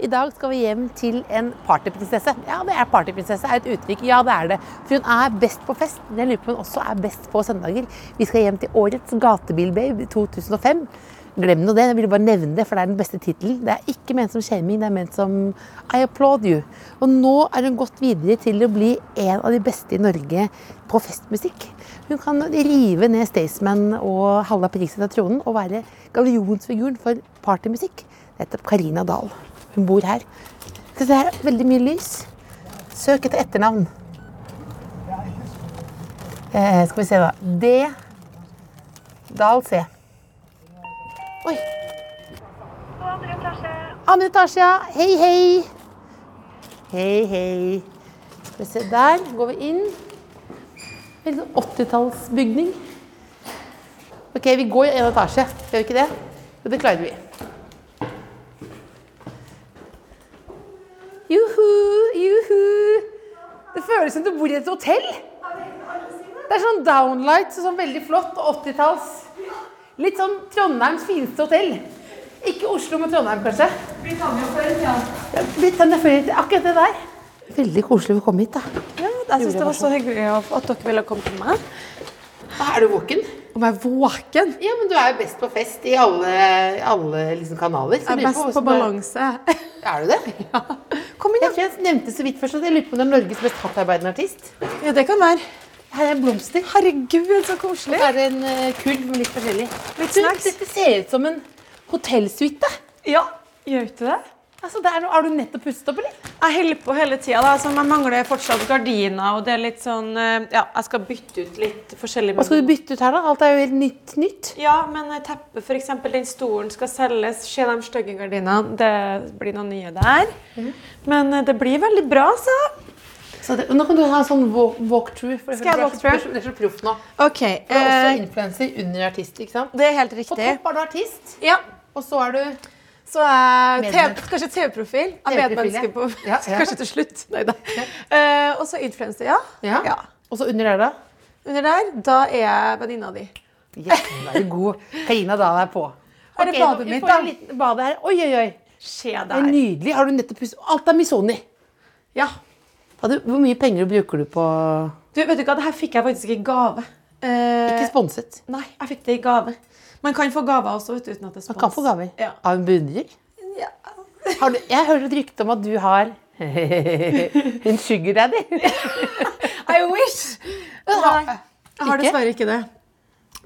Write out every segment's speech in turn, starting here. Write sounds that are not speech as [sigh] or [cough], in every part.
I dag skal vi hjem til en partyprinsesse. Ja, det er partyprinsesse er et uttrykk. Ja, det er det. For hun er best på fest. Men jeg lurer på om hun også er best på søndager. Vi skal hjem til årets gatebilbabe 2005. Glem nå det, jeg ville bare nevne det, for det er den beste tittelen. Det er ikke ment som shaming, det er ment som I applaud you. Og nå er hun gått videre til å bli en av de beste i Norge på festmusikk. Hun kan rive ned Staysman og halve Prisen av tronen og være gallionsfiguren for partymusikk. Det heter Carina Dahl. Hun bor her. Vi se her, veldig mye lys. Søk etter etternavn. Eh, skal vi se, da. D. Dahl C. Oi. Andre etasje, ja. Hei, hei. Hei, hei. Skal vi se, der går vi inn. Veldig sånn 80-tallsbygning. Ok, vi går i en etasje. Gjør vi ikke det? Det klarer vi. Føles som du bor i et hotell. Det er sånn downlight, sånn veldig flott, 80-talls. Litt sånn Trondheims fineste hotell. Ikke Oslo, men Trondheim, kanskje. Britannia før, ja. Britannia før, akkurat det der. Veldig koselig å komme hit, da. Ja, jeg syns det var så hyggelig at dere ville komme til meg. Er du våken? Om jeg er våken? Ja, men du er jo best på fest i alle, alle liksom, kanaler. så Jeg er best på på balanse. Er du det? [laughs] Kom inn, Jeg tror jeg nevnte så vidt først at jeg lurte på om du er Norges mest hardtarbeidende artist. Ja, det kan være. Her er blomster. Herregud, så koselig. Så er en uh, kurv med litt forskjellig. Litt snacks. Dette ser ut som en hotellsuite. Ja, gjør ikke det? Altså, er har du nettopp pustet opp, eller? Jeg holder på hele tida. Altså, så Jeg mangler fortsatt gardiner. og det er litt sånn, eh, ja, Jeg skal bytte ut litt forskjellig. Hva skal du bytte ut her, da? Alt er jo helt nytt. nytt. Ja, men teppet, f.eks. den stolen skal selges. Se de stygge gardinene. Det blir noen nye der. Men eh, det blir veldig bra, så. Så det, nå kan du ha en sånn walkthrough. for Skal jeg er walkthrough? Du er så- er proff nå. OK. Du er også Eh, influenser under artist, ikke sant? det er helt riktig. På topp er du artist, Ja. og så er du Så. TV, kanskje TV-profil. av er medmenneske på [laughs] Ja, ja. Kanskje til slutt. [laughs] Nei da. Uh, og så influenser, ja. Ja. ja. Og så under der, da? Under der, da er jeg venninna di. Yes, da er du god. Karina da er på. Her er okay, badet mitt, får da. liten bade her. Oi, oi, oi. Se Det er nydelig. Har du nettopp Alt er Misoni. Ja. Du- Hvor mye penger bruker du på Du, vet du hva, det her fikk jeg faktisk i gave. Uh, Ikke sponset. Nei, jeg fikk det i gave. Man kan få gaver også vet uten at det er Man kan få gaver Ja. av en beundrer. Ja. Har du, jeg hører et rykte om at du har [laughs] en sugar daddy. [laughs] I wish! Nei, jeg har Ikke? dessverre ikke det.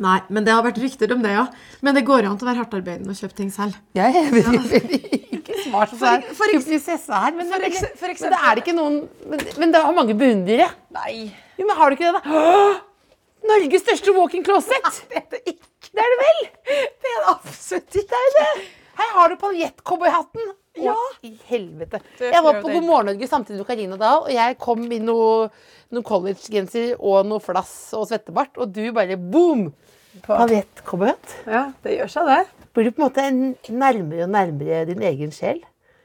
Nei, men det har vært rykter om det, ja. Men det går an til å være hardtarbeidende og kjøpe ting selv. Jeg er ikke smart for, For- er for prinsesse her, men, for men, eks- for men eksempel- det er ikke noen Men, men det har mange beundrere. Nei. Jo, men har du ikke det, da? [gasps] Norges største walk-in closet! Det er det vel? Det er absolutt ikke. Det er. Her har du paljettcowboyhatten. Å, Ja. I helvete. Jeg var på. God morgen Norge samtidig med Karina Dahl, og jeg kom i noe, noe collegegenser og noe flass og svettebart, og du bare boom! Paljettcowboyhatt. Ja, det gjør seg det. Blir du på en måte nærmere og nærmere din egen sjel?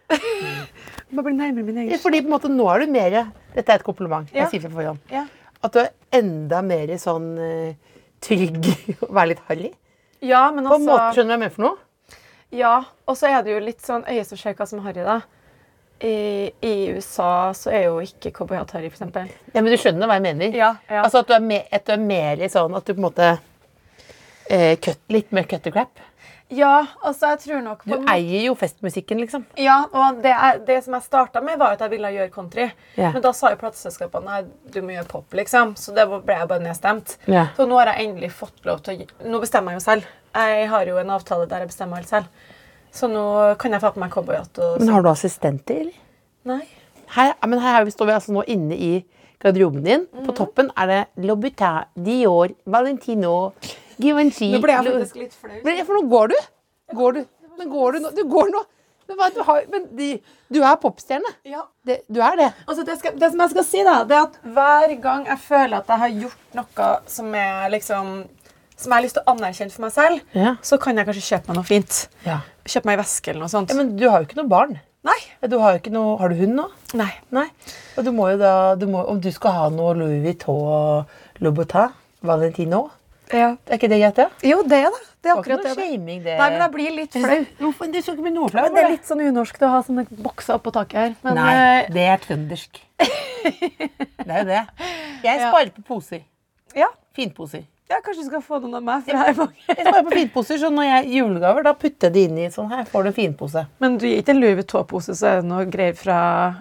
[laughs] Må bli nærmere min egen sjel. Fordi på en måte nå er du mer Dette er et kompliment. Ja. Jeg sier fra forhånd. Ja. At du er enda mer sånn eh, trygg [laughs] og være litt harry. ja, men På en måte altså Skjønner du hva jeg mener for noe? Ja, og så er det jo litt sånn øye som ser hva som harry, da. I, I USA så er jo ikke cowboyhatt harry, eksempel. Ja, men du skjønner hva jeg mener? Ja, ja. Altså at du er, me at du er mer i sånn at du på en måte eh, cut, Litt mer cut the crap. Ja, altså jeg tror nok Du eier jo festmusikken, liksom. Ja, og det, er, det som jeg starta med, var at jeg ville gjøre country. Yeah. Men da sa jo plateselskapene nei, du må gjøre pop, liksom. Så det ble jeg bare nedstemt. Yeah. Så nå har jeg endelig fått lov til å Nå bestemmer jeg jo selv. Jeg har jo en avtale der jeg bestemmer alt selv. Så nå kan jeg få på meg cowboyhatt og Men sånn. har du assistenter, eller? Nei. Her, men her står vi altså nå inne i garderoben din. Mhm. På toppen er det Lobutin, Dior, Valentino, Givenchy Nå ble jeg faktisk litt flau. For nå går du. Går du. Men går du nå? Du går nå. Men, du, har, men de, du er popstjerne. Ja. Det, du er det. Altså det, skal, det som jeg skal si, da, det er at hver gang jeg føler at jeg har gjort noe som er liksom som jeg har lyst til å anerkjenne for meg selv, Ja. så kan jeg kanskje kjøpe meg noe fint. Ja. Kjøpe meg veske eller noe sånt. Men du har jo ikke noe barn. Nei. Du har jo ikke noe Har du hund nå? Nei. Nei. Og du må jo da du må, Om du skal ha noe Louis Vuitton og Louboutin, Valentino Ja. Er ikke det greit, det? Jo, det, da. Det er Det akkurat det. shaming, det. Nei, men jeg blir litt flau. Hvorfor? Du skal ikke bli noe flau? Det er litt sånn unorsk å ha sånne bokser oppå taket her. Men Nei, eh, det er trøndersk. [laughs] det er jo det. Jeg Ja. sparer på poser. ja. Finposer. ja, kanskje du skal få noen av meg. For jeg. Jeg sparer på finposer, så når jeg julegaver, da putter jeg det inn i sånn her. Får du en finpose. Men du gir ikke en Louis Vuitton-pose, så er det noe greier fra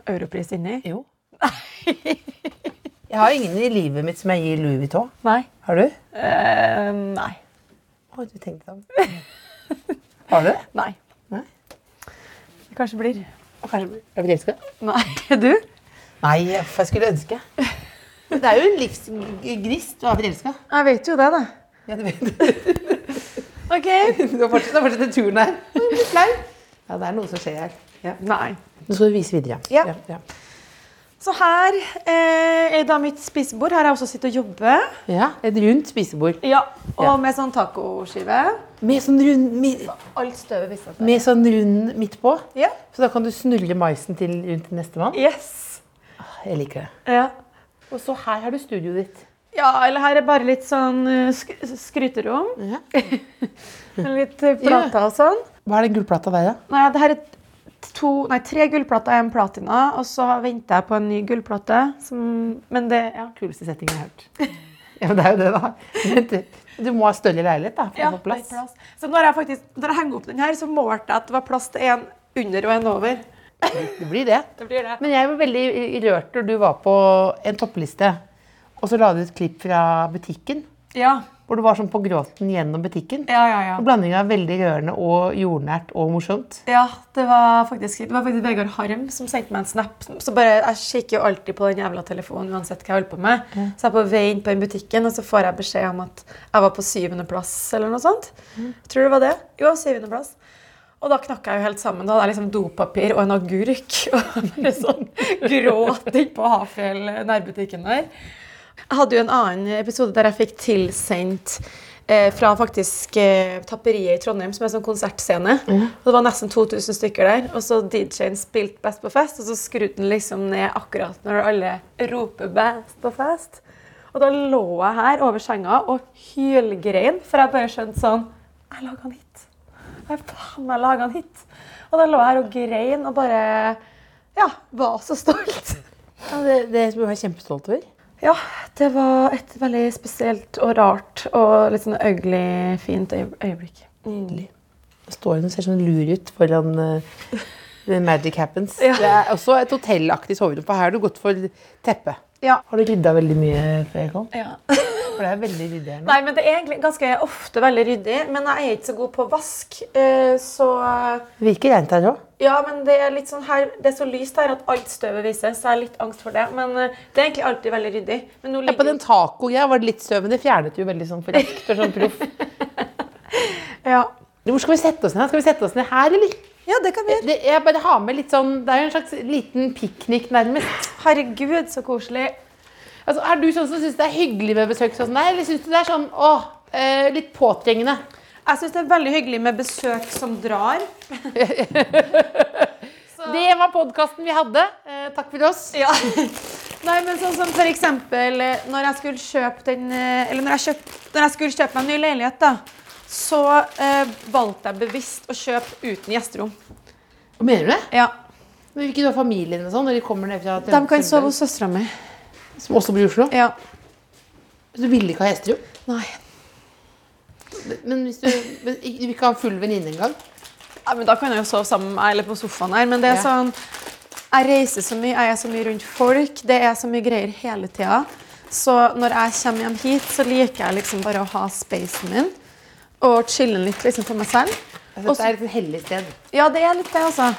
Europris inni? Jo. [laughs] Jeg har ingen i livet mitt som jeg gir Louis Vuitton. Nei. Har du? Eh, nei. Har du tenkt deg om? Har du? [laughs] Nei. Nei. Det kanskje blir. Kanskje er du forelska? Nei. [laughs] Du? Nei, for jeg skulle ønske. Det er jo en livsgnist å være forelska. Jeg vet jo det, da. Ja, du vet. [laughs] OK. har fortsatt, fortsetter turen her. Litt blir flau. Ja, det er noe som skjer her. Ja. Nei. Nå skal du vise videre. Ja. Ja. ja. Så her eh, er da mitt spisebord. Her har jeg også sittet og jobbet. Ja, Et rundt spisebord. Ja, Og Ja. med sånn tacoskive. Med sånn rund, med, Alt støvet viser seg. med sånn rund midt på. Ja. Så da kan du snurre maisen til rundt til nestemann. Yes. Jeg liker det. Ja. Og så her har du studioet ditt. ja, eller her er bare litt sånn eh, sk skryterom. Ja. [laughs] Litt plata plater og sånn. Hva er den gullplata der, da? Nei, det her er to, nei, tre gullplater og en platina, og så venter jeg på en ny gullplate. Som, men det ja. Kuleste settingen jeg har hørt. [laughs] Ja, men det er jo det, da. Vent, Du må ha større leilighet da, for Ja, å få plass. er plass. Så når jeg faktisk, når jeg henger opp den her, så målte jeg at det var plass til en under og en over. Det blir det. [laughs] Det blir det. Men jeg var veldig rørt når du var på en toppliste, og så la du et klipp fra butikken, Ja. Hvor du var sånn på gråten gjennom butikken. Ja, ja, ja. Blandinga er veldig rørende og jordnært og morsomt. Ja, det var faktisk, det var faktisk Vegard Harm som sendte meg en snap. Så bare, Jeg kikker jo alltid på den jævla telefonen uansett hva jeg holder på med. Så jeg er på vei inn på den butikken, og så får jeg beskjed om at jeg var på syvendeplass eller noe sånt. Mm. tror det var det. Jo, syvendeplass. Og da knakk jeg jo helt sammen. Da hadde jeg liksom dopapir og en agurk. [laughs] Og bare sånn gråt inn på Hafjell nærbutikken der. Jeg hadde jo en annen episode der jeg fikk tilsendt eh, fra faktisk eh, Tapperiet i Trondheim, som er sånn konsertscene. Og det var nesten 2000 stykker der. Og så DJ-en spilte Best på fest, og så skrudde den liksom ned akkurat når alle roper Best på fest. Og da lå jeg her over senga og hylgrein, for jeg bare skjønte sånn Jeg laga en hit. Jeg faen meg laga en hit. Og da lå jeg her og grein og bare Ja, var så stolt. Ja, det, det som du være kjempestolt over. Ja, det var et veldig spesielt og rart og litt sånn ugly, fint øyeblikk. Nydelig. Står hun og ser sånn lur ut foran uh, The [laughs] Magic Happens. Ja. Det er også et hotellaktig soverom, for her har du gått for teppe. Ja. Har du rydda veldig mye før jeg kom? ja. For det er veldig ryddig her nå. Nei, men det er egentlig ganske ofte veldig ryddig, men jeg er ikke så god på vask, eh, så virker rent her òg. Ja, men det er litt sånn her Det er så lyst her at alt støvet vises, så jeg har litt angst for det. Men eh, det er egentlig alltid veldig ryddig. Ja, på den tacogreia var det litt støv, men det fjernet jo veldig sånn for raskt og sånn proff. [laughs] ja. Hvor skal vi sette oss ned? Skal vi sette oss ned her, eller? Ja, det kan vi gjøre. Det, jeg bare har med litt sånn Det er jo en slags liten piknik, nærmest. Herregud, så koselig. Altså, er du sånn som syns det er hyggelig med besøk sånn der, eller syns du det er sånn åh, eh, litt påtrengende? Jeg syns det er veldig hyggelig med besøk som drar. [laughs] Det var podkasten vi hadde. Eh, takk for oss. Ja. Nei, men sånn som for eksempel eh, når jeg skulle kjøpe den eh, Eller når jeg, kjøpt, når jeg skulle kjøpe meg en ny leilighet, da, så eh, valgte jeg bevisst å kjøpe uten gjesterom. Hva mener du det? Ja. Men Vil ikke du ha familien og sånn når de kommer ned fra De kan sove hos søstera mi. Som også bor i Oslo? Ja. Så du ville ikke ha gjesterom? Nei. Men hvis du, men du vil ikke ha full venninne engang? Ja, men da kan jeg jo sove sammen med meg eller på sofaen her. Men det er Ja. sånn Jeg reiser så mye, jeg er så mye rundt folk. Det er så mye greier hele tida. Så når jeg kommer hjem hit, så liker jeg liksom bare å ha spacen min. Og chille litt liksom for meg selv. Altså, det er et hellig sted. Ja, det er litt det, altså.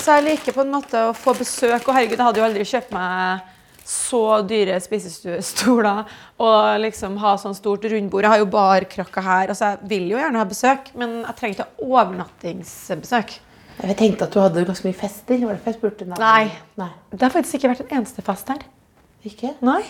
Så jeg liker på en måte å få besøk. Og herregud, jeg hadde jo aldri kjøpt meg så dyre spisestoler og liksom ha sånn stort rundbord. Jeg har jo barkrakka her. Altså, jeg vil jo gjerne ha besøk, men jeg trenger ikke overnattingsbesøk. Jeg tenkte at du hadde ganske mye fester. Var det derfor jeg spurte? deg. Nei. Nei. Det har faktisk ikke vært en eneste fest her. Ikke? Nei.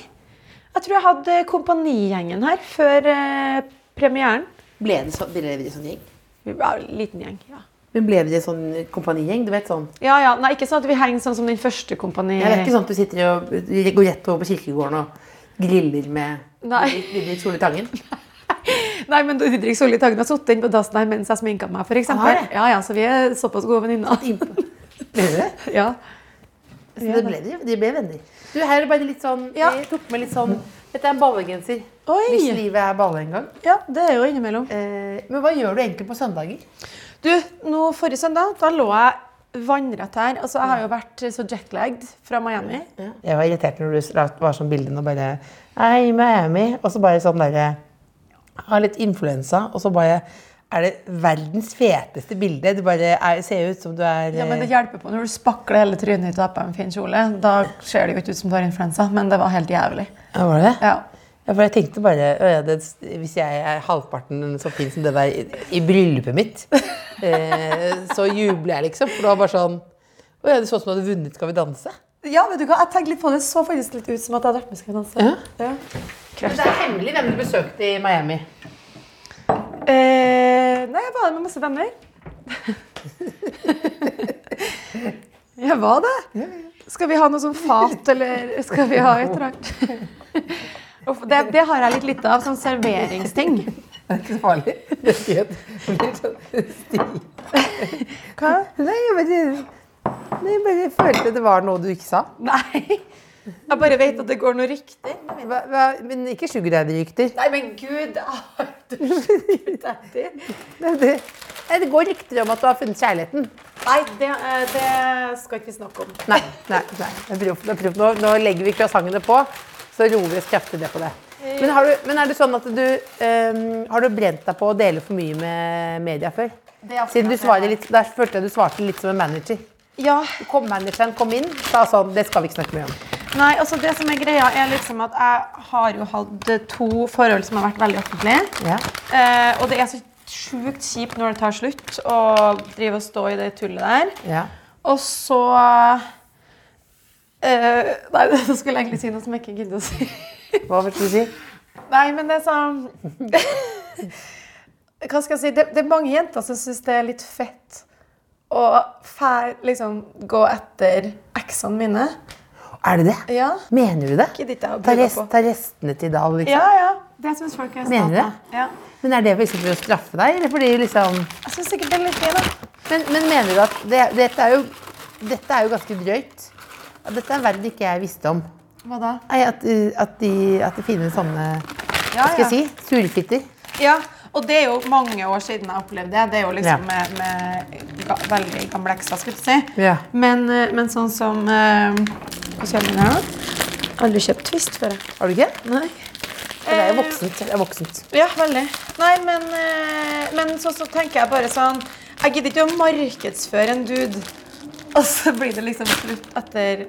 Jeg tror jeg hadde kompanigjengen her før eh, premieren. Ble det, så, ble det sånn gjeng? Ja, liten gjeng, ja. Men ble det sånn kompanigjeng? Du vet sånn Ja, ja. Nei, ikke sånn at vi henger sånn som den første kompani... ja, Det er ikke sånn at du sitter og går rett over på kirkegården og griller med. Didrik Solli Tangen? [laughs] Nei, men Didrik Solli Tangen har sittet inne på dassen her mens jeg sminka meg, har? Ja, ja, så vi er såpass gode venninner. Ble det? [laughs] Ja. Så det ble, de ble venner. Du, her er det bare litt sånn Jeg tok med litt sånn Dette er en ballegenser. Oi. Hvis livet er balle en gang. ja, det er jo innimellom. Eh, men hva gjør du egentlig på søndager? Du, nå forrige søndag, da lå jeg vannrett her. Altså, jeg har jo vært så jetlagged fra Miami. Jeg var irritert når du var sånn bilde og bare Hei, Miami. Og så bare sånn derre Har litt influensa, og så bare er det verdens feteste bilde. Du bare er, ser ut som du er Ja, men det hjelper på når du spakler hele trynet ditt og har på en fin kjole. Da ser det jo ikke ut som du har influensa, men det var helt jævlig. Ja, var det det? Ja. Ja, for jeg tenkte bare «Å ja, det, Hvis jeg er halvparten så fin som det der i, i bryllupet mitt, [laughs] eh, så jubler jeg, liksom. For det var bare sånn Å ja, det så ut som du hadde vunnet Skal vi danse. ja, vet du hva? Jeg tenkte litt på det. så faktisk litt ut som at jeg hadde vært med Skal vi danse. Ja. Ja. Men det er hemmelig hvem du besøkte i Miami. Eh, nei, jeg var med masse venner. jeg var det. Skal vi ha noe sånn fat, eller skal vi ha et eller annet? Det, det har jeg litt lite av, sånn serveringsting. Det er ikke så farlig. Det blir sånn stil. Hva? Nei, jeg bare, jeg bare følte det var noe du ikke sa. Nei. Jeg bare vet at det går noe rykter. Hva, hva, men ikke sugar daddy-rykter. Nei, men gud! Har [laughs] du etter? Det, det, går rykter om at du har funnet kjærligheten. Nei, det, eh, det skal ikke vi snakke om. Nei, nei, nei. Det er proff, det er proff. Nå, nå legger vi croissantene på, så roer vi oss kraftig ned på det. Men, har du, men er det sånn at du um, Har du brent deg på å dele for mye med media før? Siden du svarer litt, Der følte jeg du svarte litt som en manager. Ja, Kom manageren kom inn, sa sånn Det skal vi ikke snakke mye om. Nei, altså det som er greia er liksom at jeg har jo hatt to forhold som har vært veldig offentlige. Ja. Eh, og det er så sjukt kjipt når det tar slutt å drive og stå i det tullet der. Ja. Og så eh, Nei, [laughs] så skulle jeg egentlig si noe som jeg ikke gidder å si. Hva vil du si? Nei, men det er sånn [laughs] Hva skal jeg si? Det, det er mange jenter som syns det er litt fett å fær, liksom, gå etter eksene mine. Er det det? Ja. Mener du det? Ta, rest, ta restene til Dahl, liksom? Ja, ja. Det syns folk er Mener du det? Ja. Men er det for liksom for å straffe deg, eller fordi liksom Jeg syns sikkert det er litt gøy, da. Men, men mener du at det, dette, er jo, dette er jo ganske drøyt? Dette er en verden ikke jeg visste om. Hva da? Nei, at, uh, at, de, at det finnes sånne Ja, Hva skal jeg si? Surfitter. Ja, og det er jo mange år siden jeg opplevde det. Det er jo liksom Ja. med, med ga, veldig gamle ekser, skulle jeg si. Ja. Men, eh, men sånn som eh, Kjøper du her? Aldri kjøpt Twist før, jeg. Har du ikke? Nei. Det er jo Eh, voksent. Det er voksent. Ja, veldig. Nei, men, eh, men så, så tenker jeg bare sånn Jeg gidder ikke å markedsføre en dude, og så blir det liksom slutt etter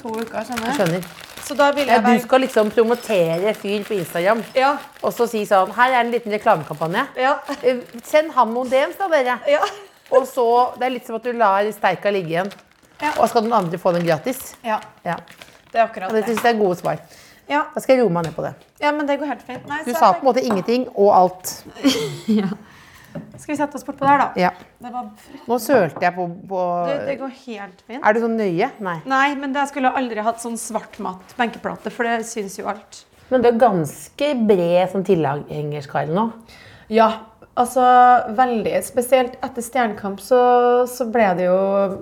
to uker. skjønner Jeg skjønner. Så da vil Ja, du skal liksom promotere fyr på Instagram, Ja. og så si sånn Her er en liten reklamekampanje. Ja. Eh, Send ham noen DMs, da, dere. ja. Og så, Det er litt som at du lar steika ligge igjen. Ja. Og skal den andre få den gratis. ja. Ja. Det er akkurat Det det. synes jeg er gode svar. Ja. Da skal jeg roe meg ned på det. ja, men det går helt fint. Nei, Du så sa på en måte ingenting og alt. [laughs] ja. Skal vi sette oss bort på der, da? Ja. Det, var Nå sølte jeg på, på det, det går helt fint. Er du sånn nøye? Nei. Nei, men jeg skulle aldri hatt sånn svartmatt benkeplate, for det syns jo alt. Men du er ganske bred som tilhengerskare nå. Ja, altså veldig. Spesielt etter Stjernekamp så, så ble det jo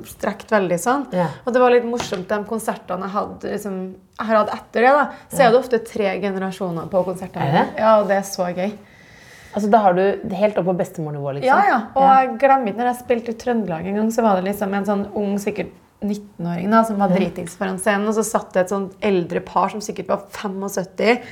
strekt veldig sånn. Yeah. Og det var litt morsomt de konsertene jeg hadde liksom, jeg har hatt etter det. da, Så er det ofte tre generasjoner på konsertene. Er det? Ja, og det er så gøy. Altså, Da har du helt opp på bestemornivå, liksom? Ja, ja. Og jeg glemmer ikke når jeg spilte i Trøndelag en gang, så var det liksom en sånn ung, sikkert 19-åring som var dritings foran scenen, og så satt det et sånt eldre par som sikkert var 75,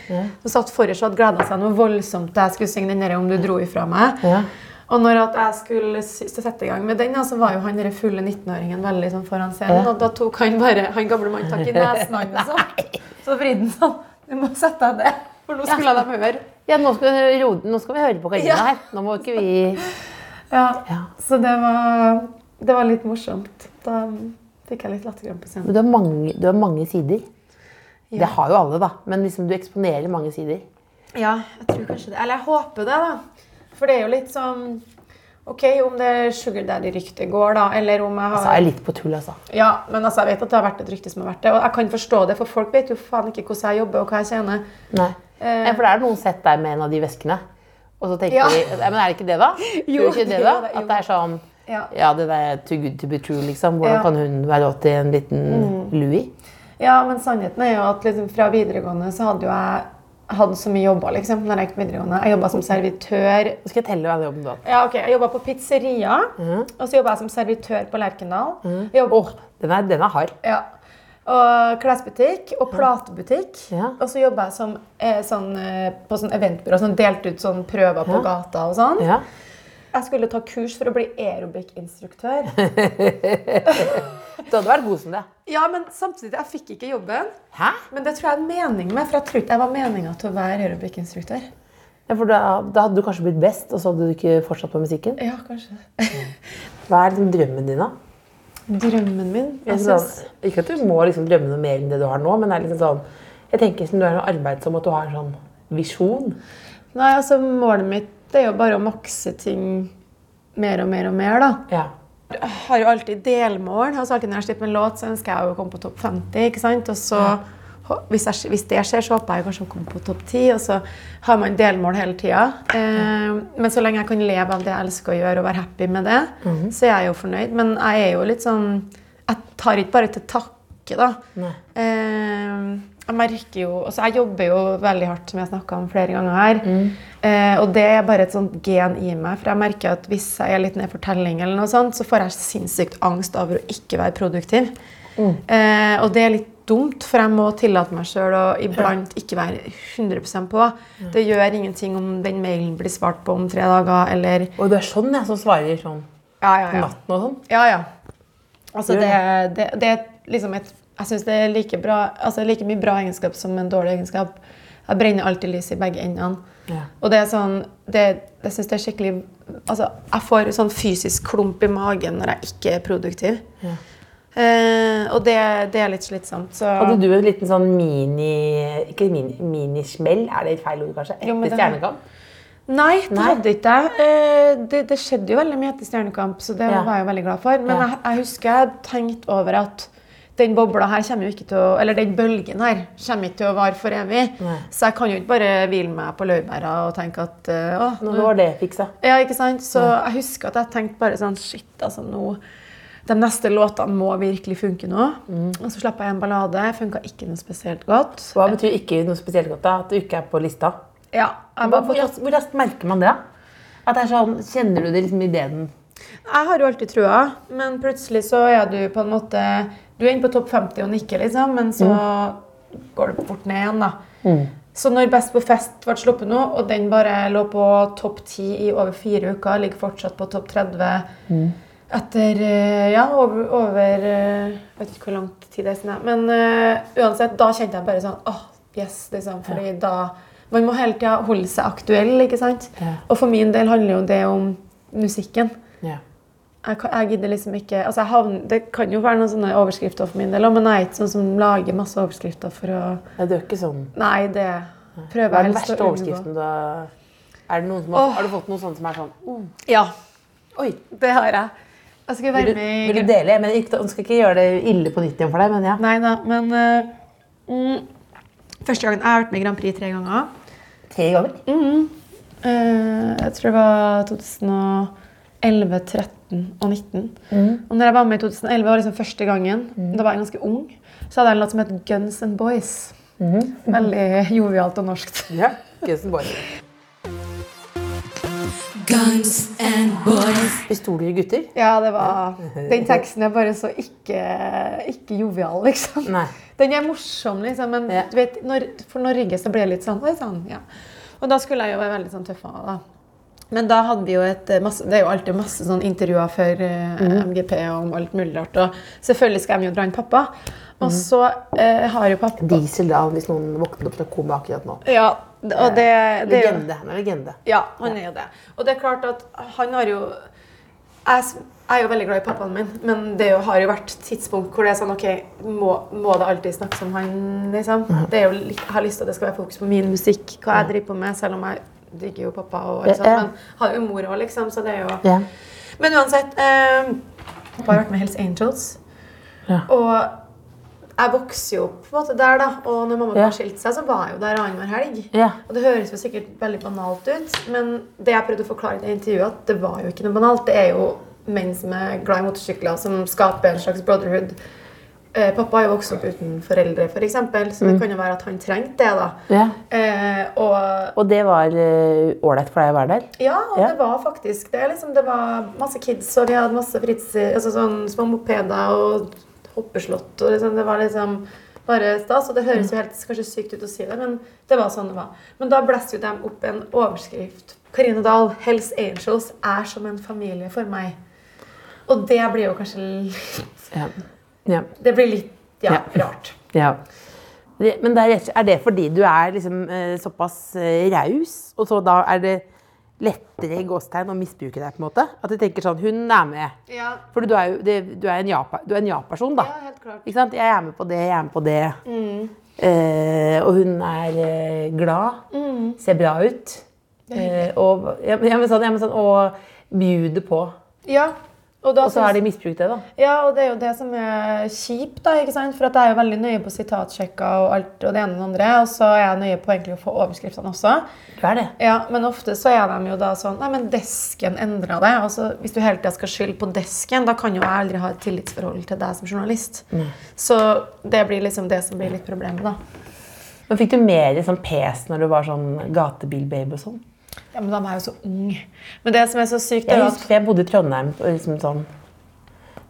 som satt forrest og hadde gleda seg noe voldsomt til jeg skulle synge den der 'Om du dro ifra meg'. Ja. Og når jeg skulle sette i gang med den, så var jo han den fulle 19-åringen veldig sånn foran scenen, Ja. og da tok han bare han gamle mannen tak i [laughs] nesen hans. Sånn. Så vridde han sånn. Du må sette deg ned, for nå skulle de høre. Ja, nå skal, vi, nå skal vi høre på Karina her. Nå må ikke vi Ja. Ja. Så det var det var litt morsomt. Da fikk jeg litt latterkrampe du du har mange sider. Det har jo alle, da. Men liksom, du eksponerer mange sider. Ja, jeg tror kanskje det. Eller jeg håper det, da. For det er jo litt sånn Ok, om det sugar daddy-ryktet går, da, eller om jeg har Så er litt på tull, altså. Ja, men altså, jeg vet at det har vært et rykte som har vært det. Og jeg kan forstå det, for folk vet jo faen ikke hvordan jeg jobber og hva jeg tjener. Nei. Eh. Ja, for det er noen sett deg med en av de veskene. Og så tenker Ja. de Men er det ikke det, da? [laughs] Jo, du ikke det, det da? [laughs] det. At det er sånn Ja. Ja, det der er too good to be true, liksom. Hvordan Ja. Mm. kan hun være råd til en liten Louis? Ja, men sannheten er jo at liksom, fra videregående så hadde jo jeg hadde så mye jobber, liksom, når jeg gikk på videregående. Jeg jobba som servitør. Nå skal jeg telle hva jobben du hadde? Ja, ok, Jeg jobba på pizzeria, og så jobba jeg som servitør på Lerkendal. Mm. jobbet- Åh, den er, den er hard. Ja. Og klesbutikk og platebutikk. Ja. Og så jobba jeg som, eh, sånn, eh, på sånn eventbyrå. Sånn, delte ut sånn prøver på Ja. gata og sånn. Ja. Jeg skulle ta kurs for å bli aerobic-instruktør. [laughs] Du hadde vært god som det. ja, men samtidig, jeg fikk ikke jobben. Hæ? Men det tror jeg er en mening med, for jeg tror ikke jeg var meninga til å være aerobic-instruktør. Ja, for da, da hadde du kanskje blitt best, og så hadde du ikke fortsatt på musikken. Ja, kanskje. [laughs] Hva er liksom drømmen din, da? Drømmen min jeg Sånn, synes, ikke at du må liksom drømme noe mer enn det du har nå, men det er liksom sånn Jeg tenker som du er noe arbeidsom, at du har en sånn visjon. Nei, altså Målet mitt er jo bare å makse ting mer og mer og mer. da. Ja. Jeg har jo alltid delmål. Altså alltid Når jeg slipper en låt, så ønsker jeg å komme på topp 50. ikke sant? Og så, ja. hvis, jeg, hvis det skjer, så håper jeg kanskje å komme på topp 10. Og så har man delmål hele tida. Eh, men så lenge jeg kan leve av det jeg elsker å gjøre, og være happy med det, så er jeg jo fornøyd. Men jeg er jo litt sånn Jeg tar ikke bare til takke, da. Eh, jeg merker jo altså Jeg jobber jo veldig hardt, som jeg snakka om flere ganger her. Eh, og det er bare et sånt gen i meg. For jeg merker at hvis jeg er litt ned for telling, eller noe sånt, så får jeg sinnssykt angst over å ikke være produktiv. Eh, og det er litt dumt, for jeg må tillate meg sjøl å iblant ikke være 100% på. Det gjør ingenting om den mailen blir svart på om tre dager, eller Og det er sånn, jeg som svarer sånn Ja, ja, ja. natten og sånn? Ja, ja. Altså, det, det, det er liksom et Jeg syns det er like, bra, altså, like mye bra egenskap som en dårlig egenskap. Jeg brenner alltid lys i begge endene. Ja. Og det er sånn det, Jeg synes det er skikkelig Altså, jeg får sånn fysisk klump i magen når jeg ikke er produktiv. Ja. Eh, og det, det er litt slitsomt. Så Hadde du en liten sånn mini... Ikke mini, minismell, er det et feil ord, kanskje? Etter jo, Stjernekamp? Nei, det hadde ikke jeg. Eh, det, det skjedde jo veldig mye etter Stjernekamp, så det Ja. var jeg veldig glad for. Men jeg, jeg husker jeg tenkte over at den bobla her kommer jo ikke til å Eller den bølgen her kommer ikke til å vare for evig. Nei. Så jeg kan jo ikke bare hvile meg på laurbæra og tenke at eh, å, Nå var det fiksa. Ja, ikke sant? Så jeg husker at jeg tenkte bare sånn Shit, altså nå De neste låtene må virkelig funke nå. Og så slapp jeg en ballade. Funka ikke noe spesielt godt. Hva betyr ikke noe spesielt godt da? At du ikke er på lista? Ja, Hvor, hvor raskt merker man det? At det er sånn, Kjenner du det liksom i den Jeg har jo alltid trua, men plutselig så er du på en måte Du er inne på topp 50 og nikker, liksom, men så går det fort ned igjen, da. Så når Best på fest ble sluppet nå, og den bare lå på topp 10 i over fire uker, ligger fortsatt på topp 30 etter eh, Ja, over, over eh, Jeg vet ikke hvor lang tid det er siden, men uh, uansett, da kjente jeg bare sånn åh, yes, liksom, fordi da Man må hele tida holde seg aktuell, ikke sant? Ja. Og for min del handler jo det om musikken ja. Jeg, kan- jeg gidder liksom ikke altså jeg havner, Det kan jo være noen sånne overskrifter for min del, men jeg er ikke sånn som lager masse overskrifter for å Nei, Du er ikke sånn Nei, det prøver Hva er jeg den helst å verste unngå. overskriften du har er det noen som har, oh. har du fått noe sånt som er sånn oh, Ja, Oi, det har jeg. Jeg skal vil være du, med vil du dele? Ikke, jeg skal ikke gjøre det ille på nytt igjen for deg, men ja. Nei da, men uh, mm, Første gangen jeg har vært med i Grand Prix tre ganger. Tre ganger? Eh, jeg tror det var 2011, 13 og 19. Mm. Og når jeg var med i 2011, var liksom første gangen. Da var jeg ganske ung. Så hadde jeg en låt som het Guns and Boys. Mm-hmm. Veldig jovialt og norskt. Ja. Guns N' Boys. Guns and boys. Pistoler og gutter? Ja, det var Den teksten er bare så ikke, ikke jovial, liksom. Nei. Den er morsom, liksom, men Ja. du vet, når, for Norge så blir det litt sånn, sånn ja. Og da skulle jeg jo være veldig sånn tøff da. Men da hadde vi jo et eh, masse, Det er jo alltid masse sånn intervjuer for eh, MGP om alt mulig rart. Og selvfølgelig skal jeg jo dra inn pappa. Og så eh, har jo pappa Diesel, da, hvis noen våkner opp fra koma akkurat nå. Ja, og det, det er Legende. Han er legende. Ja, han er jo det. Og det er klart at han har jo Jeg, er jo veldig glad i pappaen min, men det har jo vært tidspunkt hvor det er sånn OK, må, må det alltid snakkes om han, liksom? Det er jo jeg har lyst til at det skal være fokus på min musikk, hva jeg driver på med, selv om jeg digger jo pappa og alt sånt, men har jo mor òg, liksom, så det er jo Ja. Men uansett eh, Pappa har vært med Hells Angels. Ja. Og jeg vokste jo opp på en måte der, da. Og når mamma ja. skilte seg, så var jeg jo der annenhver helg. Ja. Og det høres jo sikkert veldig banalt ut, men det jeg prøvde å forklare i det intervjuet, at det var jo ikke noe banalt. Det er jo menn som er glad i motorsykler, som skaper en slags brotherhood. Eh, pappa har jo vokst opp uten foreldre, f.eks., så det kan jo være at han trengte det. da. Ja. Eh, og Og det var ålreit uh, for deg å være der? ja, og Ja. det var faktisk det. Liksom, det var masse kids, og vi hadde masse fritids... Altså sånn små mopeder og hoppeslott. og liksom, Det var liksom bare stas. Og det høres jo helt kanskje sykt ut å si det, men det var sånn det var. Men da blåste jo de opp en overskrift. Karine Dahl, Hells Angels er som en familie for meg. Og det blir jo kanskje litt Ja. Ja. Det blir litt ja, Ja. rart. Ja. Men er, er det fordi du er liksom, eh, såpass eh, raus, og så da er det lettere i gåstegn å misbruke deg? på en måte? At du tenker sånn Hun er med. Ja, For du er jo det, du er en ja- du er en ja-person, da. ja helt klart. Ikke sant? Jeg er med på det, jeg er med på det. Eh, og hun er glad. glad, ser bra ut. Eh, og, ja, men sånn, ja, men sånn, og bjuder på. Ja, og, Og så har de misbrukt det, da. Ja, og det er jo det som er kjipt, da, ikke sant? For at jeg er jo veldig nøye på sitatsjekker og alt og det ene og det andre, og så er jeg nøye på egentlig å få overskriftene også. Du er det. Ja, Men ofte så er de jo da sånn Nei, men desken endra det. Altså, hvis du hele tida skal skylde på desken, da kan jo jeg aldri ha et tillitsforhold til deg som journalist. Så det blir liksom det som blir litt problemet, da. Men fikk du mer sånn pes når du var sånn gatebilbabe og sånn? Ja, Men han er jo så ung. Men det som er så sykt, Jeg husker jeg bodde i Trondheim og liksom sånn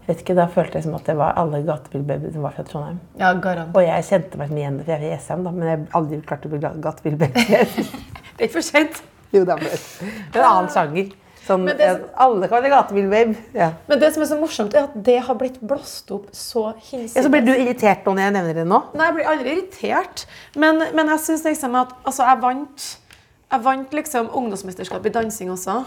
vet ikke, Da følte jeg som at det var alle gatebilbaby som var fra Trondheim. Ja, garant. Og jeg kjente meg igjen for jeg er fra Jessheim, men jeg har aldri klart å bli ga- gatebilbaby. [laughs] Det er ikke for sent. jo, det er en annen sjanger. Sånn, det- ja, alle kan være gatebilbabe. Ja. Men det som er så morsomt, er at det har blitt blåst opp så hinsides. ja, så blir du irritert nå når jeg nevner det nå? Nei, jeg blir aldri irritert. Men, men jeg syns liksom at Altså, jeg vant Jeg vant liksom ungdomsmesterskap i dansing også.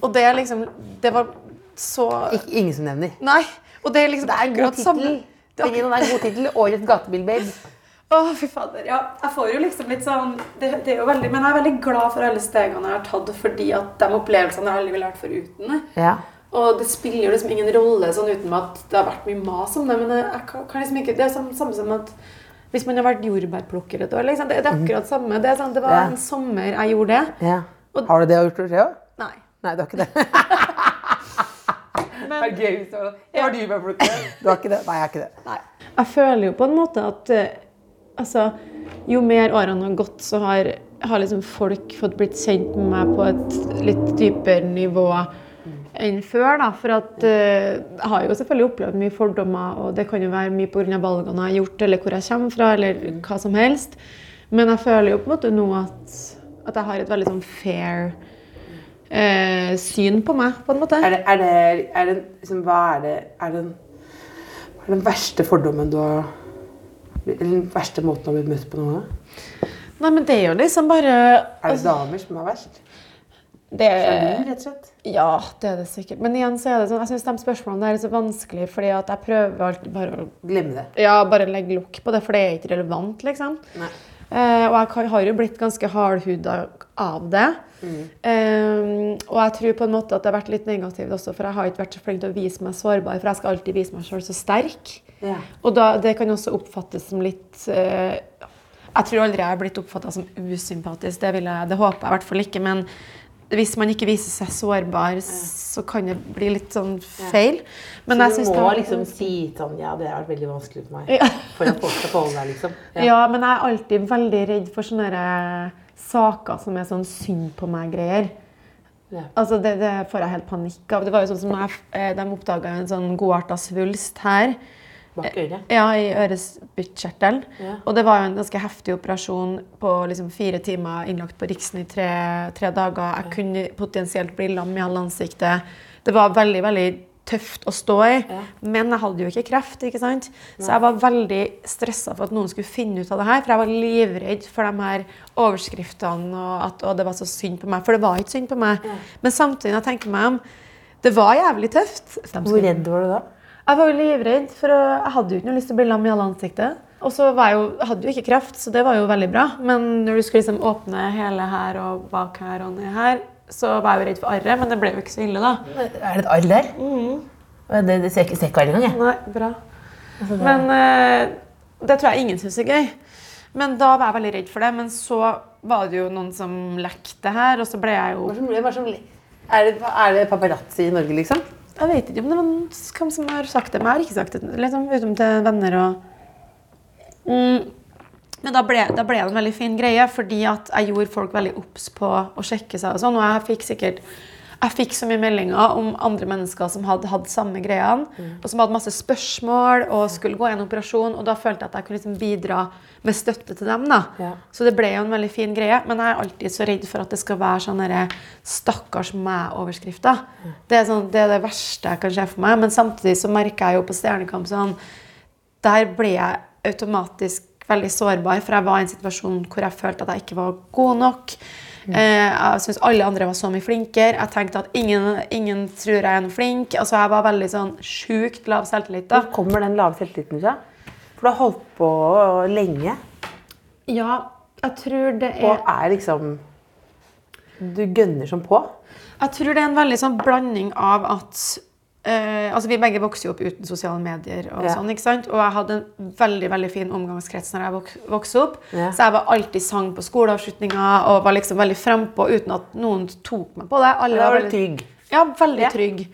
Og det er liksom Det var så Ik ingen som nevner. Nei. Og det er liksom Det er en god tittel. Det er en god tittel. Årets gatebilbabe. Å, fy fader. Ja, jeg får jo liksom litt sånn det, det er jo veldig, Men jeg er veldig glad for alle stegene jeg har tatt, fordi at de opplevelsene jeg aldri ville vært foruten. Ja. Og det spiller jo liksom ingen rolle sånn uten at det har vært mye mas om det. Men jeg kan, kan liksom ikke, det er sånn, samme som at hvis man har vært jordbærplukker et år. Liksom, det, det er akkurat samme. Det, sånn, det var Ja. en sommer jeg gjorde det. ja. Og- Har du det gjort det òg? Nei. Nei, du har ikke det. [laughs] det er gøy hvis det var sånn. Jeg har dyrebærplukker. Du har ikke det? Nei, jeg har ikke det. Nei. Jeg føler jo på en måte at eh, altså, jo mer årene har gått, så har, har liksom folk fått blitt kjent med meg på et litt dypere nivå enn før. Da. For at eh, jeg har jo selvfølgelig opplevd mye fordommer, og det kan jo være mye pga. valgene jeg har gjort, eller hvor jeg kommer fra, eller hva som helst. Men jeg føler jo på en måte nå at, at jeg har et veldig sånn fair eh, syn på meg, på en måte. Er det, er det, er det liksom, Hva er det Er den, hva er den verste fordommen du har Eller den verste måten du har blitt møtt på noen gang? Nei, men det er jo liksom bare Er det damer som er verst? Det, Sjalu, rett og slett? Ja, det er det sikkert. Men igjen så er det sånn, jeg syns de spørsmålene der er så vanskelig, fordi at jeg prøver alltid bare å Glemme det. ja, bare legge lokk på det, for det er ikke relevant, liksom. Nei. Eh, og jeg har jo blitt ganske hardhuda av det. Eh, og jeg tror på en måte at det har vært litt negativt også, for jeg har ikke vært så flink til å vise meg sårbar, for jeg skal alltid vise meg sjøl så sterk. Ja. Og da, det kan også oppfattes som litt eh, Jeg tror aldri jeg har blitt oppfatta som usympatisk, det, vil jeg, det håper jeg i hvert fall ikke. Men hvis man ikke viser seg sårbar, så kan det bli litt sånn feil. Men så du må har- liksom si sånn Ja, det har vært veldig vanskelig for meg. Ja. For at folk skal tåle deg, liksom. [laughs] Ja. men jeg er alltid veldig redd for sånne saker som er sånn synd på meg-greier. Ja. Altså, det, det får jeg helt panikk av. Det var jo sånn som jeg, eh, De oppdaga en sånn godarta svulst her. Bak øret. Ja, i øresbyttkjertelen. Ja. Og det var jo en ganske heftig operasjon på liksom fire timer, innlagt på Riksen i tre, tre dager. Jeg kunne potensielt bli lam i halve ansiktet. Det var veldig, veldig tøft å stå i. Ja. Men jeg hadde jo ikke kreft, ikke sant? Så jeg var veldig stressa for at noen skulle finne ut av det her. For jeg var livredd for de her overskriftene og at og det var så synd på meg. For det var ikke synd på meg. Men samtidig, når jeg tenker meg om Det var jævlig tøft. Hvor redd var du da? Jeg var jo livredd, for jeg hadde jo ikke noe lyst til å bli lam i alle ansiktet. Og så var jeg jo, jeg hadde jo ikke kreft, så det var jo veldig bra. Men når du skulle liksom åpne hele her og bak her og ned her, så var jeg jo redd for arret, men det ble jo ikke så ille, da. Er det et arr der? Det, det ser ikke, ser ikke arr engang, jeg. Nei, bra. Men eh, det tror jeg ingen syns er gøy. Men da var jeg veldig redd for det. Men så var det jo noen som lekte her, og så ble jeg jo Hva som- hva som- Er det, er det paparazzi i Norge, liksom? Jeg vet ikke om det var hvem som har sagt det, men jeg har ikke sagt det. Liksom, utom til venner og mm. Men da ble, da ble det en veldig fin greie, fordi jeg gjorde folk veldig obs på å sjekke seg. og sånn, og jeg fikk sikkert jeg fikk så mye meldinger om andre mennesker som hadde hatt samme greiene, og som hadde masse spørsmål og skulle gå i en operasjon. Og da følte jeg at jeg kunne liksom bidra med støtte til dem. da. Ja. Så det ble jo en veldig fin greie. Men jeg er alltid så redd for at det skal være sånne derre 'stakkars meg'-overskrifter. Det, er sånn, det er det verste jeg kan se for meg. Men samtidig så merker jeg jo på Stjernekamp sånn Der ble jeg automatisk veldig sårbar, for jeg var i en situasjon hvor jeg følte at jeg ikke var god nok. Mm. jeg syns alle andre var så mye flinkere. Jeg tenkte at ingen, ingen tror jeg er noe flink. Altså, jeg var veldig sånn sjukt lav selvtillit. da. Hvor kommer den lave selvtilliten fra? For du har holdt på lenge, Ja, jeg tror det er og er liksom Du gønner som på. Jeg tror det er en veldig sånn blanding av at Uh, altså Vi begge vokste jo opp uten sosiale medier. Og Ja. sånn, ikke sant? Og jeg hadde en veldig veldig fin omgangskrets når jeg vok vokste opp. Ja. Så jeg var alltid sang på skoleavslutninger og var liksom veldig frempå uten at noen tok meg på det. Alle var du veldig- trygg. Ja, veldig Ja. trygg.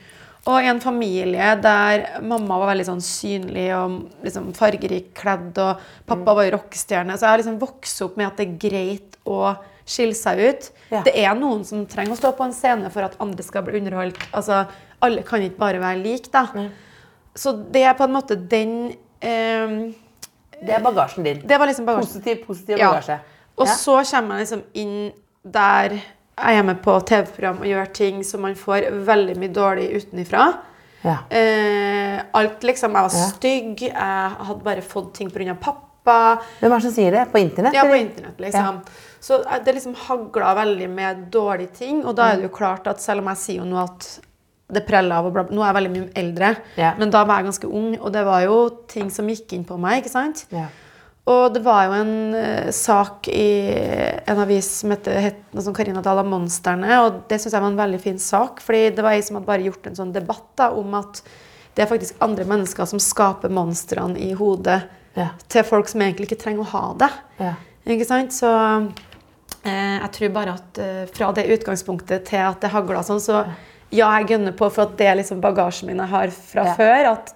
Og i en familie der mamma var veldig sånn synlig og liksom fargerik kledd, og pappa var jo rockestjerne. Så jeg har liksom vokst opp med at det er greit å skille seg ut. Ja. Det er noen som trenger å stå på en scene for at andre skal bli underholdt. Altså, alle kan ikke bare være like, da. Så det er på en måte den eh, Det er bagasjen din. Det var liksom bagasjen. Positiv, positiv bagasje. Ja. Og Ja. så kommer jeg liksom inn der jeg er med på TV-program og gjør ting som man får veldig mye dårlig utenifra. Ja. Eh, alt liksom, Jeg var Ja. stygg, jeg hadde bare fått ting pga. pappa. Hvem er det som sier det? På internett? Ja, på internett, liksom. Så eh, det liksom hagla veldig med dårlige ting. Og da er det jo klart at selv om jeg sier jo nå at det preller av og bla, bla, Nå er jeg veldig mye eldre, Ja. men da var jeg ganske ung, og det var jo ting som gikk inn på meg, ikke sant? Ja. Og det var jo en uh, sak i en avis som heter, het noe som Karina Dahl av Monstrene, og det syns jeg var en veldig fin sak, fordi det var ei som hadde bare gjort en sånn debatt da, om at det er faktisk andre mennesker som skaper monstrene i hodet Ja. til folk som egentlig ikke trenger å ha det. Ja. Ikke sant? Så uh, jeg tror bare at uh, fra det utgangspunktet til at det hagla sånn, så ja, jeg gønner på for at det er liksom bagasjen min jeg har fra Ja. før. At,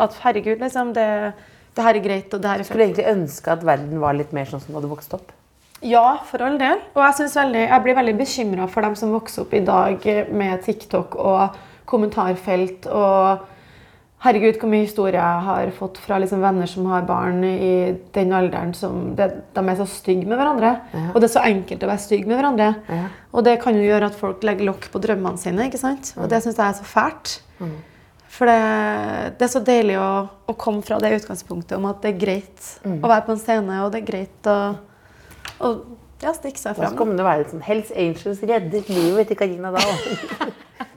at herregud, liksom, det, det her er greit, og det her er Skulle egentlig ønske at verden var litt mer sånn som da hadde vokst opp. Ja, for all del. Og jeg, veldig, jeg blir veldig bekymra for dem som vokser opp i dag med TikTok og kommentarfelt og Herregud, hvor mye historie jeg har fått fra liksom venner som har barn i den alderen som det, De er så stygge med hverandre. Og det er så enkelt å være stygg med hverandre. Ja. Og det kan jo gjøre at folk legger lokk på drømmene sine. ikke sant? Og det syns jeg er så fælt. Mm. For det, det er så deilig å, å komme fra det utgangspunktet om at det er greit Mm. å være på en scene, og det er greit å, å ja, stikke seg Da fram. kommer det være sånn Hells Angels reddet livet til Karina Dahl. [laughs]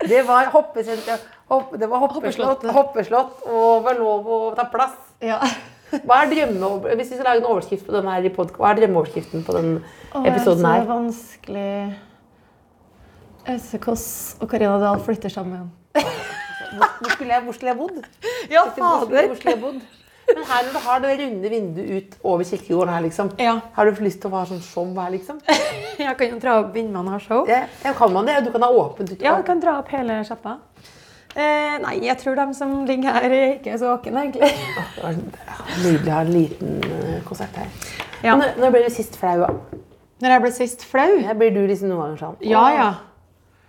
Det var hoppesenter, hopp, det var hoppeslott, hoppeslott, og var lov å ta plass. Ja. [laughs] Hva er drømme, hvis vi skal lage en overskrift på den her hva er drømmeoverskriften på den episoden Det her? er vanskelig Else Kåss og Karina Dahl flytter sammen. [laughs] Hvor skulle jeg, hvor skulle jeg bodd? Ja, skulle, hvor skulle jeg bodd? Men her når du har det runde vinduet ut over kirkegården her, liksom. Ja. Har du lyst til å ha sånn show her, liksom? [laughs] Jeg kan jo dra opp vinduene og ha show. Ja, kan man det? Du kan ha åpent. Ja, du kan dra opp hele sjappa. Eh, nei, jeg tror de som ligger her, er ikke så våkne, egentlig. Nydelig å ha en liten eh, konsert her. Ja. Når, når ble du sist flau? Når jeg ble sist flau? Ja, Blir du liksom noen ganger sånn? Ja, ja.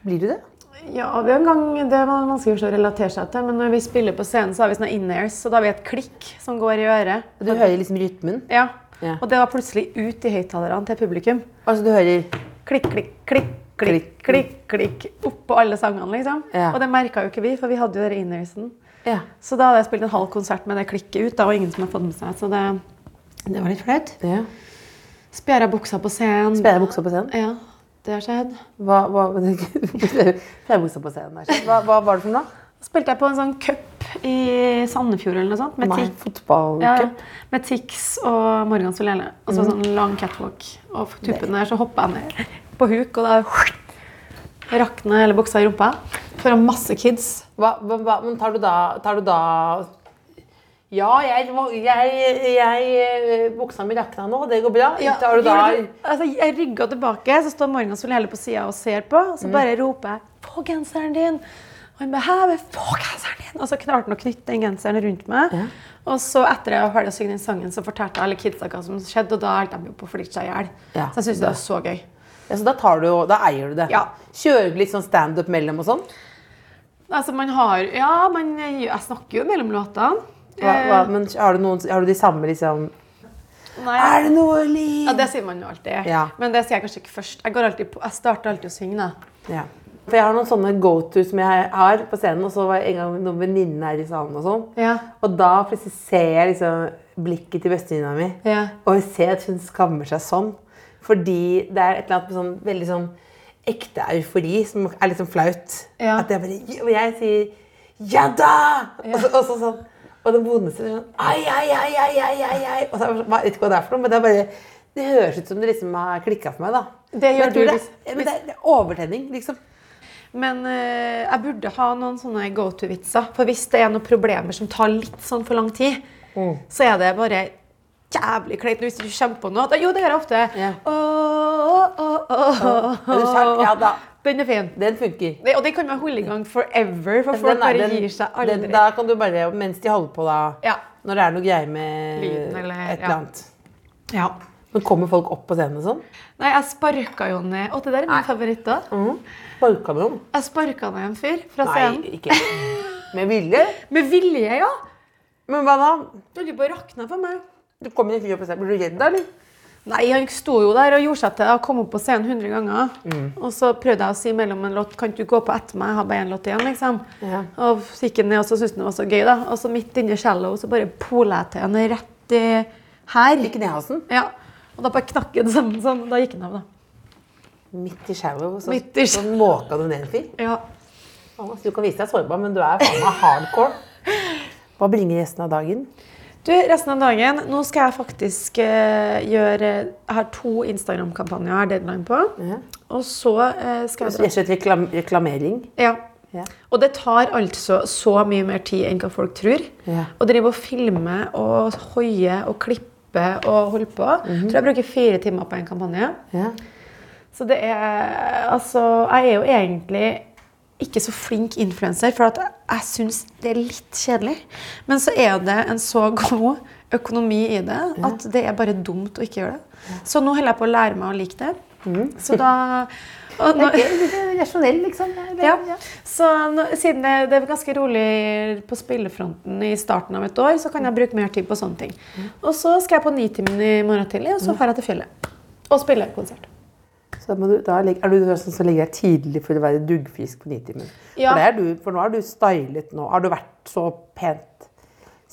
Blir du det? Ja, det er en gang det var vanskelig å relatere seg til, men når vi spiller på scenen, så har vi sånne in-airs, så da har vi et klikk som går i øret. Du hører liksom rytmen? Ja. Ja. Og det var plutselig ut i høyttalerne til publikum. Altså du hører Klikk, klikk, klikk, klikk, klikk, klikk, oppå alle sangene, liksom. Ja. Og det merka jo ikke vi, for vi hadde jo den in-airsen. Ja. Så da hadde jeg spilt en halv konsert med det klikket ut, da, og ingen som har fått med seg, så det, det var litt flaut. ja. Spjæra buksa på scenen. Spjæra buksa på scenen? Ja. Det har skjedd. Hva, hva, [laughs] på scenen der. Hva, hva var det for noe? Spilte jeg på en sånn cup i Sandefjord eller noe sånt. Med, Nei, Tix- ja, med Tix og Morgan Solene. Og så sånn lang catwalk. Og på tuppen der så hoppa jeg ned på huk, og da rakna hele buksa i rumpa. Foran masse kids. Hva, hva, hva, men tar du da, tar du da Ja, jeg, jeg, jeg eh, Buksa mi rakna nå, det går bra. tar du da altså, jeg rygga tilbake, så står Morgan Solele på sida og ser på. Og så bare roper jeg 'Få genseren din!' Og han bare 'Hæ, få genseren din!' Og så klarte han å knytte den genseren rundt meg. Og så etter jeg var ferdig å synge den sangen, så fortalte jeg alle kidsa hva som skjedde, og da holdt de på å flirte seg i hjel. Ja, så jeg syntes det var så gøy. ja, så da, tar du, da eier du det. Ja. Kjører du litt sånn standup mellom og sånn? Altså, man har Ja, man, jeg snakker jo mellom låtene. Hva, hva, men har du, noen, har du de samme liksom Nei. Er det noe liv? Ja, det sier man jo alltid. Ja. Men det sier jeg kanskje ikke først. Jeg, går alltid på, jeg starter alltid å synge, da. Ja. For jeg har noen sånne go-to som jeg har på scenen, og så var en gang noen venninner her i salen og sånn. Ja. Og da plutselig ser jeg liksom blikket til bestevenninna mi, Ja. og jeg ser at hun skammer seg sånn. Fordi det er et eller annet med sånn veldig sånn ekte eufori som er litt sånn flaut. Ja. At jeg bare Og jeg sier ja da! Og, så, og så sånn Og det vondeste er sånn ai, ai, ai, ai, ai, ai, ai. Og så jeg vet ikke hva det er for noe, men det er bare det høres ut som det liksom har klikka for meg, da. Det gjør du det, men det, det er overtenning, liksom. Men eh, jeg burde ha noen sånne go to-vitser. For hvis det er noen problemer som tar litt sånn for lang tid, Mm. så er det bare jævlig kleint hvis du kommer på noe. Jo, det gjør jeg ofte. Ja. Oh, oh, oh, Ja da. Den er fin. Den funker. Det, og den kan man holde i gang forever, for folk bare gir seg aldri. Den, da kan du bare, mens de holder på da, Ja. når det er noe greier med Lyden eller- et ja. eller annet. ja. Men kommer folk opp på scenen og sånn? Nei, jeg sparka jo ned Å, det der er min favoritt da. Sparka du noen? Jeg sparka ned en fyr fra scenen. Nei, ikke Med vilje? [laughs] Med vilje, ja. Men hva da? På å rakne for meg. Du kom inn i opp på scenen. Blir du redd eller? Nei, han sto jo der og gjorde seg til å komme opp på scenen 100 ganger. Mm. Og så prøvde jeg å si mellom en låt Kan du gå på etter meg? Jeg har bare én låt igjen, liksom. Ja. Og så gikk han ned og så syntes han det var så gøy, da. Og så midt inni shallow så bare pola jeg til han rett i her. I knehasen? Ja. Og da bare knakk han sammen sånn. og Da gikk han av, da. Midt i shallow, så, Midt i så måka du ned en fyr? Ja. Altså, du kan vise deg sårbar, men du er faen meg hardcore. Hva bringer resten av dagen? Du, resten av dagen Nå skal jeg faktisk uh, gjøre Jeg har to Instagram-kampanjer jeg har deadline på. Ja. Og så uh, skal jeg Rett og slett reklam reklamering? Ja. Ja. Og det tar altså så mye mer tid enn hva folk tror. Ja. Å drive og filme og hoie og klippe og holde på. Mhm. Tror jeg bruker fire timer på en kampanje. Ja. Så det er Altså, jeg er jo egentlig ikke så flink influenser, for jeg syns det er litt kjedelig. Men så er det en så god økonomi i det at det er bare dumt å ikke gjøre det. Så nå holder jeg på å lære meg å like det. Mm. Så da og nå, Rasjonell, liksom. ja. Så nå, siden det, det er ganske rolig på spillefronten i starten av et år, så kan jeg bruke mer tid på sånne ting. Og så skal jeg på Nitimen i morgen tidlig, og så drar jeg til fjellet. Og spiller konsert. Du, da er du sånn som ligger der tidlig for å være duggfisk på nitimen? Ja. For, du, for nå har du stylet nå. Har du vært så pent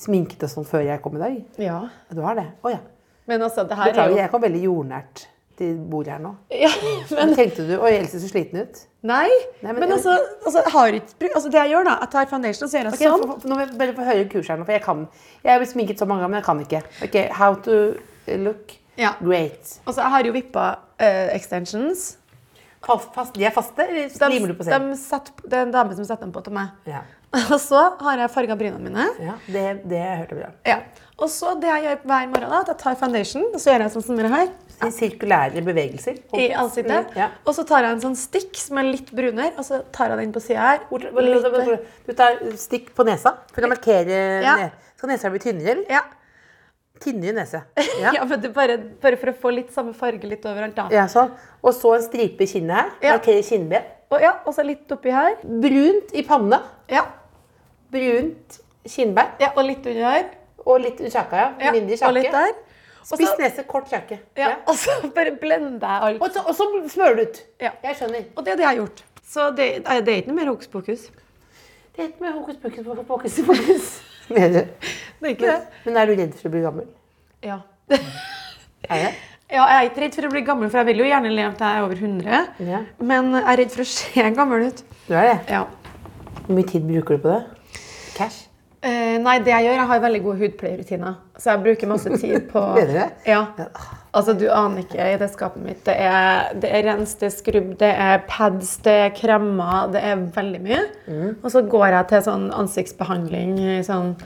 sminket og sånn før jeg kom i dag? Ja. Du har det? Å ja. Men altså, det her er Beklager, jo jeg kom veldig jordnært til bordet her nå. ja, men, Tenkte du Oi, Else så sliten ut. Nei, Nei, men men, jeg- altså, altså, har ikke altså Det jeg gjør, da Jeg tar foundation, og så gjør jeg Ok, sånn. Nå må jeg bare få høre kurs her nå, for jeg kan Jeg har blitt sminket så mange ganger, men jeg kan ikke. Ok, How to look Ja. great. Altså, jeg har jo vippa eh, extensions. Fast, fast, de er faste, eller De, limer du på selv? de setter, det er en dame som setter dem på til meg. Ja. [laughs] Og så har jeg farga brynene mine. ja det, det har jeg hørt bra. Ja. Og så det jeg gjør hver morgen, da, at jeg tar foundation, og så gjør jeg sånn som dere her. I sirkulære bevegelser. I ansiktet. Mm, ja. Og så tar jeg en sånn stikk som er litt brunere, og så tar jeg den på sida her. Hvor- hvor- hvor- Du tar stikk på nesa for å markere Ja. Skal nesa bli tynnere, eller? Ja. Tynnere nese. Ja. Ja. men det er bare, bare for å få litt samme farge litt overalt, da. ja, sånn. Og så en stripe i kinnet her. Ja. Markerer kinnben. Og, ja, og så litt oppi her. Brunt i panna. Ja. Brunt kinnbein. ja og litt under her. Og litt under kjaka, ja. Ja, Mindre og litt der. Spiss nese, kort kjake. ja, og så bare blender jeg alt. Og, så, og så smører du ut. Ja. Jeg skjønner. Og det er det jeg har gjort. Så det, det er ikke noe mer hokus pokus. Det er ikke noe mer hokus pokus pokus pokus pokus. Mener du? Det er ikke det. Men er du redd for å bli gammel? Ja. Er jeg? [laughs] Ja, jeg er ikke redd for å bli gammel, for jeg vil jo gjerne leve til jeg er over 100. Ja. Men jeg er redd for å se gammel ut. Du er det? Ja. Hvor mye tid bruker du på det? Cash? Eh, nei, det jeg gjør, jeg har veldig gode hudpleierrutiner. Så jeg bruker masse tid [laughs] på Mener du det? Ja. Altså, du aner ikke i det skapet mitt. Det er, det er rens, det er skrubb, det er pads, det er kremmer. Det er veldig mye. Mm. Og så går jeg til sånn ansiktsbehandling sånn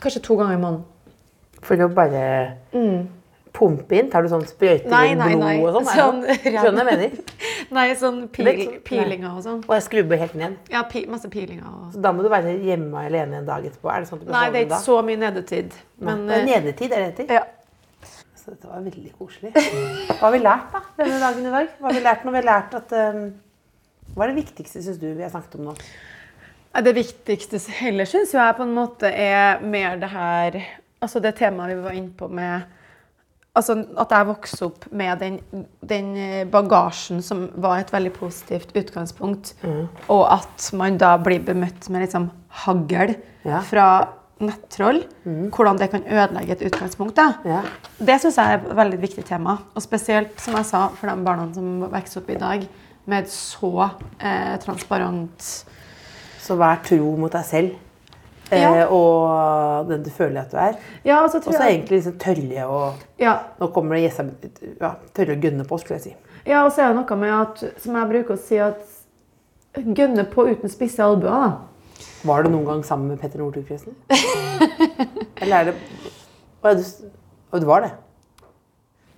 Kanskje to ganger i måneden. For å bare pumpe inn? Tar du sånn sprøyter nei, Nei, nei, blod og sånn? Sånn sånn? Skjønner jeg mener? [laughs] Nei, sånn pil, ikke- peelinger og sånn. Og jeg skrubber helt ned. Ja, pi, masse peelinger og Så da må du være hjemme alene en dag etterpå? Er det sånn at du Nei, det er ikke så mye nedetid. Men er eh, nedetid, er det det heter? ja. Så dette var veldig koselig. [laughs] Hva har vi lært da, denne dagen i dag? Hva har vi lært når vi har lært at um, Hva er det viktigste, syns du, vi har snakket om nå? Det viktigste heller syns jeg på en måte er mer det her Altså det temaet vi var inne på med Altså at jeg vokste opp med den, den bagasjen som var et veldig positivt utgangspunkt, og at man da blir bemøtt med liksom hagl Ja. fra nettroll. Hvordan det kan ødelegge et utgangspunkt. Ja. Det syns jeg er et veldig viktig tema. Og spesielt, som jeg sa, for de barna som vokser opp i dag med et så eh, transparent Så vær tro mot deg selv. Eh, Ja. og den du føler at du er. Ja, og så jeg egentlig liksom tørre å ja, Nå kommer det gjester ja, Tørre å gunne på, skulle jeg si. ja, og så er det noe med at, som jeg bruker å si, at gunne på uten spisse albuer, da. Var du noen gang sammen med Petter Northug, forresten? [laughs] Eller er det Å, du, du var det?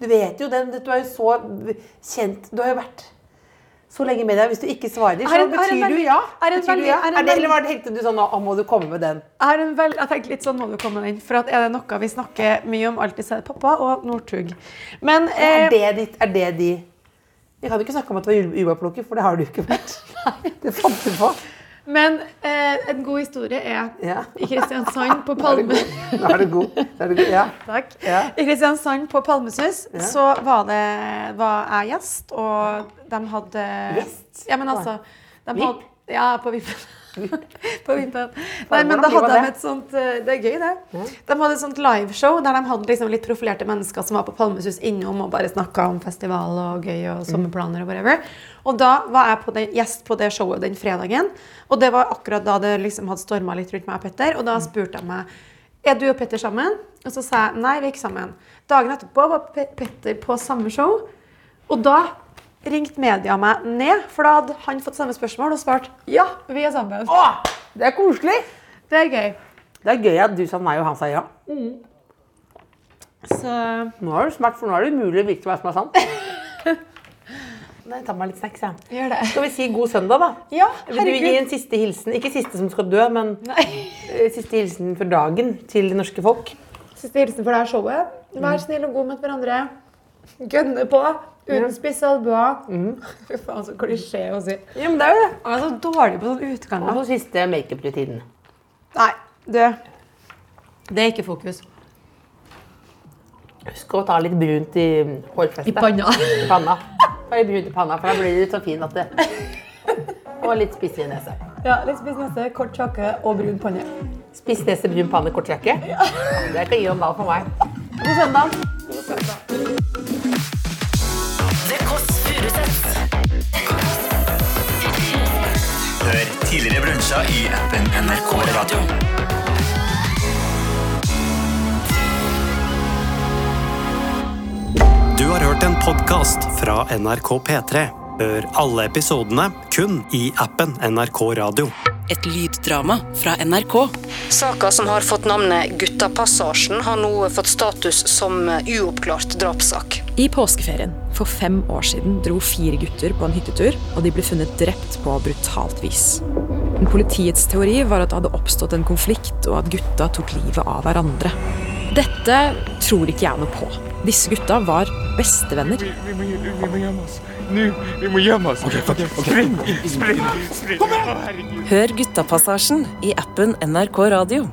Du vet jo den. Du er jo så kjent Du har jo vært så lenge med deg. Hvis du ikke svarer, så Er en- er en betyr du ja. er en Betyr du ja. er en Er det, eller var det tenkte du sånn Nå må du komme med den. Er en vel, jeg tenkte litt sånn må du komme med den, for at er det noe vi snakker mye om, alltid så er det pappa og Northug. Men Er eh, det, ditt, er det de Vi kan jo ikke snakke om at du var jordbærplukker, for det har du ikke vært. [laughs] Nei. Det fant du på. Men eh, en god historie er Ja. i Kristiansand på [laughs] er du Palme... god. Er du god. Da er du god. Ja. [laughs] Takk. Ja. I Kristiansand på Palmesus så var, det, var jeg gjest, og de hadde Gjest? Ja, men altså de hadde, Ja, på Vippen. [laughs] på vinteren. Nei, men da hadde de et sånt eh, Det er gøy, det. De hadde et sånt liveshow der de hadde liksom litt profilerte mennesker som var på Palmesus innom og bare snakka om festival og gøy og sommerplaner og whatever. Og da var jeg på den, gjest på det showet den fredagen. Og det var akkurat da det liksom hadde storma litt rundt meg og Petter. Og da spurte jeg meg er du og Petter sammen. Og så sa jeg nei, vi er ikke sammen. Dagen etterpå var Petter på samme show. Og da ringte media meg ned, for da hadde han fått samme spørsmål og svart ja, vi er sammen. Åh, det er koselig! Det er gøy. Det er gøy at du sa nei og han sa ja. Så Nå er du smart, for nå er det umulig å vite hva som er sant. [laughs] Nei, ta meg litt snacks, jeg. gjør det. Skal vi si god søndag, da? Ja, herregud. Vil du gi en siste hilsen? Ikke siste som skal dø, men Nei. eh, siste hilsen for dagen til det norske folk. Siste hilsen for det her showet. Vær snill og god mot hverandre. Gønne på. Uten spisse albuer. [laughs] Fy faen, så klisjé å si. Ja, men det er jo det. Jeg er så dårlig på sånne Og så siste makeup-rutinen. Nei, du. Det er ikke fokus. Husk å ta litt brunt i hårfestet. I panna. I panna. Ta litt brunt i panna, for da blir det så fin at det Og litt spiss i nese. Ja, litt spiss nese, kort kjakke og brun panne. Spiss nese, brun panne, kort jakke. Det kan gi om dagen for meg. God søndag. The brunsja i appen NRK Radio. Du har hørt en podkast fra NRK P3. Hør alle episodene kun i appen NRK Radio. Et lyddrama fra NRK. Saka som har fått navnet Guttapassasjen, har nå fått status som uoppklart drapssak. I påskeferien for fem år siden dro fire gutter på en hyttetur, og de ble funnet drept på brutalt vis. Men Politiets teori var at det hadde oppstått en konflikt, og at gutta tok livet av hverandre. Dette tror ikke jeg noe på. Disse gutta var bestevenner. Vi må, vi må gjemme oss. Nå, vi må gjemme oss. Spring, spring, spring. Å, herregud. Hør Guttapassasjen i appen NRK Radio.